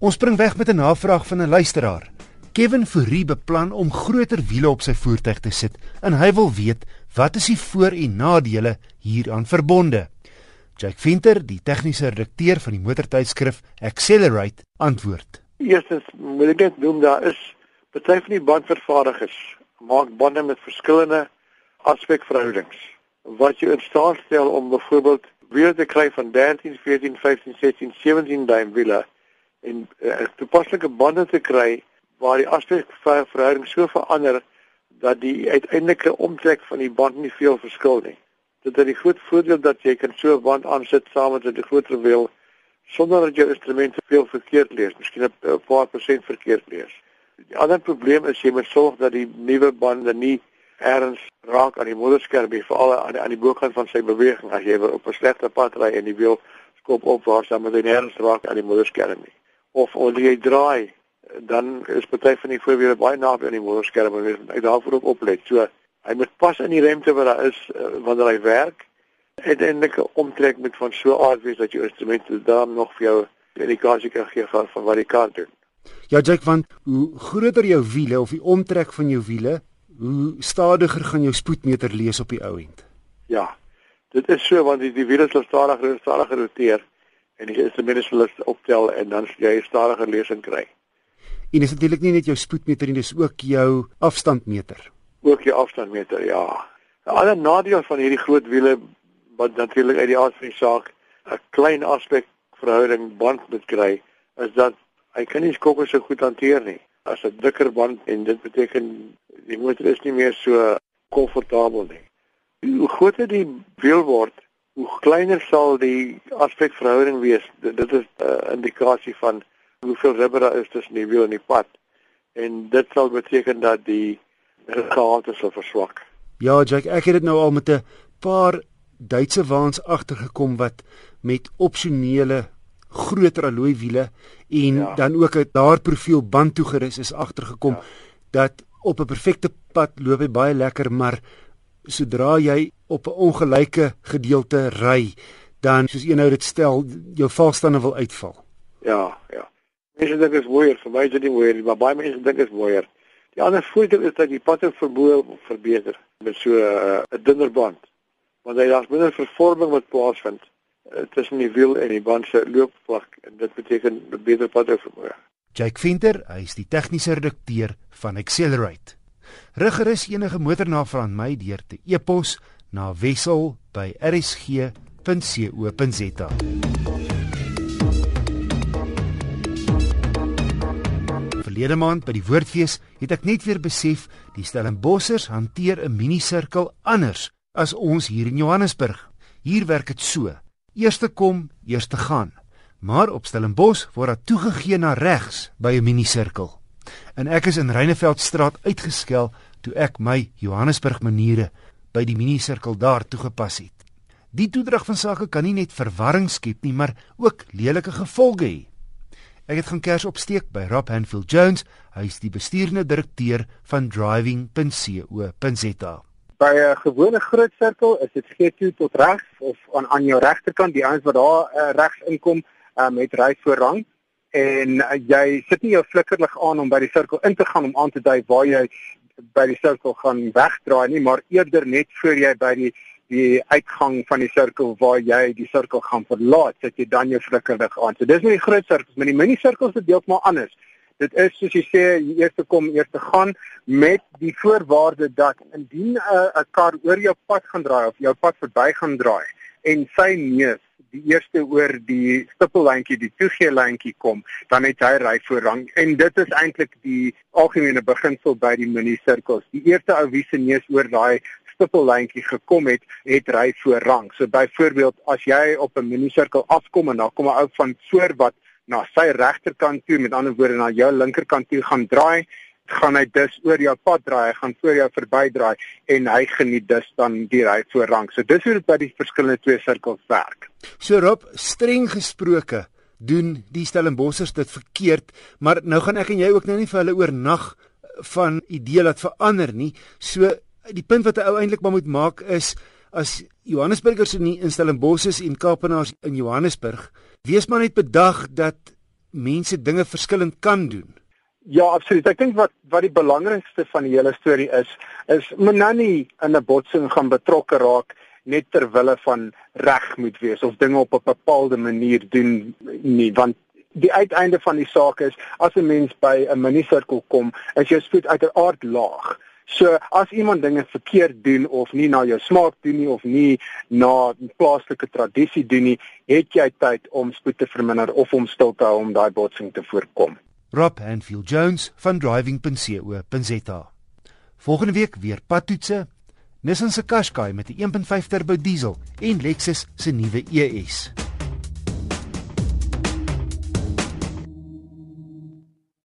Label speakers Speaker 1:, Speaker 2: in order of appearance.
Speaker 1: Ons spring weg met 'n navraag van 'n luisteraar. Kevin Fourie beplan om groter wiele op sy voertuig te sit en hy wil weet wat is die voor- en nadele hieraan verbonde. Jack Venter, die tegniese redakteur van die motortydskrif Accelerate, antwoord.
Speaker 2: Eerstens moet ek net noem daar is party van die bandvervaardigers maak bande met verskillende aspekverhoudings wat jou in staat stel om byvoorbeeld wiele te kry van 13, 14, 15, 16, 17 duim wiele en uh, toepaslike bande te kry waar die aspekverhouding so verander dat die uiteindelike omtrek van die band nie veel verskil nie. Dit is 'n groot voordeel dat jy kan so 'n band aansit saam met 'n groter wiel sonder dat jou instrument veel verkeerd lees, miskien 'n paar persent verkeerd lees. Die ander probleem is jy moet sorg dat die nuwe bande nie erns raak aan die motorskerm nie, veral aan die, die bokant van sy beweging as jy op 'n slegte pad ry en die wiel skop op waar sy met 'n erns raak aan die motorskerm nie. Of wanneer jy draai dan is party van die voorwiele baie naby aan die motorskerm en jy daarvoor ook oplet. So hy moet pas in die remte wat daar is uh, wanneer hy werk. Uiteindelik omtrek met van so aard wees dat jou instrumente dan nog vir jou indikasie kan gee van, van wat jy kan doen.
Speaker 1: Ja Jack, want hoe groter jou wiele of die omtrek van jou wiele, hoe stadiger gaan jou spoedmeter lees op die ou end.
Speaker 2: Ja. Dit is so want die, die wiele sal stadiger en stadiger roteer en die instrumente sal optel en dan jy 'n stadiger lesing kry.
Speaker 1: En dis natuurlik nie net jou spoedmeter nie, dis ook jou afstandmeter.
Speaker 2: Ook jou afstandmeter, ja. 'n Ander nadeel van hierdie groot wiele wat natuurlik uit die aard van die saak 'n klein aspek verhouding band moet kry, is dat hy kan nie skokke so goed hanteer nie. As 'n dikker band en dit beteken die motor is nie meer so komfortabel nie. Hoe groter die wiel word, hoe kleiner sal die aspek verhouding wees. Dit is 'n uh, indikasie van hoeveel rubber daar is tussen die wiel en die pad. En dit sal beteken dat die gehalte sal verswak.
Speaker 1: Ja, Jack, ek het dit nou al met 'n paar Duitse waans agtergekom wat met opsionele groter alloy wiele en ja. dan ook 'n daar profiel band toegerus is agtergekom ja. dat op 'n perfekte pad loop hy baie lekker, maar sodra jy op 'n ongelyke gedeelte ry, dan soos een nou dit stel, jou valstande wil uitval.
Speaker 2: Ja, ja. Mense dink dit is mooier, vir my is dit nie mooier nie, maar baie mense dink dit is mooier. Die ander voordeel is dat die patte vermoë verbeter met so uh, 'n uh, dunner band. Want hy daar's minder vervorming wat plaasvind uh, tussen die wiel en die band se loopvlak en dit beteken beter patte vermoë.
Speaker 1: Jake Venter, hy is die tegniese redakteur van Accelerate. Riggerus enige motornavraag aan my deur te e-pos na wissel@rsg.co.za. Verlede maand by die Woordfees het ek net weer besef die Stellenbossers hanteer 'n minisirkel anders as ons hier in Johannesburg. Hier werk dit so: eerste kom, eerste gaan. Maar op Stellenbosch word daar toegegee na regs by 'n minisirkel. En ek is in Reineveldstraat uitgeskel toe ek my Johannesburg maniere by die minisirkel daar toegepas het. Die toedrag van sake kan nie net verwarring skep nie, maar ook lelike gevolge hê. Ek het gaan kers opsteek by Rob Hanfield Jones. Hy is die bestuurende direkteur van driving.co.za.
Speaker 3: By 'n gewone groot sirkel is dit G2 tot regs of aan aan jou regterkant, die ouens wat daar uh, regs inkom uh, met ry voorrang en uh, jy sit nie jou flikkerlig aan om by die sirkel in te gaan om aan te dui waar jy by die sirkel gaan wegdraai nie, maar eerder net voor jy by die die uitgang van die sirkel waar jy die sirkel gaan verlaat, sit jy dan jou flikkerlig aan. So dis nie die groot sirkels, maar die mini sirkels is deeltemal anders. Dit is soos jy sê, jy eerste kom, eerste gaan met die voorwaarde dat indien 'n uh, 'n kar oor jou pad gaan draai of jou pad verby gaan draai en sy neus die eerste oor die stippellyntjie, die toegee-lyntjie kom, dan het hy ry voorrang en dit is eintlik die algemene beginsel by die mini sirkels. Die eerste ou wie se neus oor daai stippellyntjie gekom het, het ry voorrang. So byvoorbeeld as jy op 'n minisirkel afkom en dan kom 'n ou van voor wat na sy regterkant toe, met ander woorde na jou linkerkant toe gaan draai, gaan hy dus oor jou pad draai, hy gaan voor jou verbydraai en hy geniet dus dan die ry voorrang. So dis hoe dit by die verskillende twee sirkels werk.
Speaker 1: So Rob, streng gesproke, doen die Stellenbossers dit verkeerd, maar nou gaan ek en jy ook nou nie vir hulle oornag van idee laat verander nie. So die punt wat 'n ou eintlik maar moet maak is as Johannesburgers in Stellenbosch is en Kaapenaars in Johannesburg, wees maar net bedag dat mense dinge verskillend kan doen.
Speaker 3: Ja, absoluut. Ek dink wat wat die belangrikste van die hele storie is, is Manani in 'n botsing gaan betrokke raak net ter wille van reg moet wees of dinge op 'n bepaalde manier doen nie, want die uiteinde van die saak is as 'n mens by 'n minisirkel kom, is jou spoed uiteraard laag. So as iemand dinge verkeerd doen of nie na jou smaak doen nie of nie na plaaslike tradisie doen nie, het jy tyd om spoed te verminder of om stil te hou om daai botsing te voorkom.
Speaker 1: Rob Hanfield Jones van driving.co.za. Volgende week weer padtoetse. Nissan se Qashqai met 'n 1.5 turbo diesel en Lexus se nuwe ES.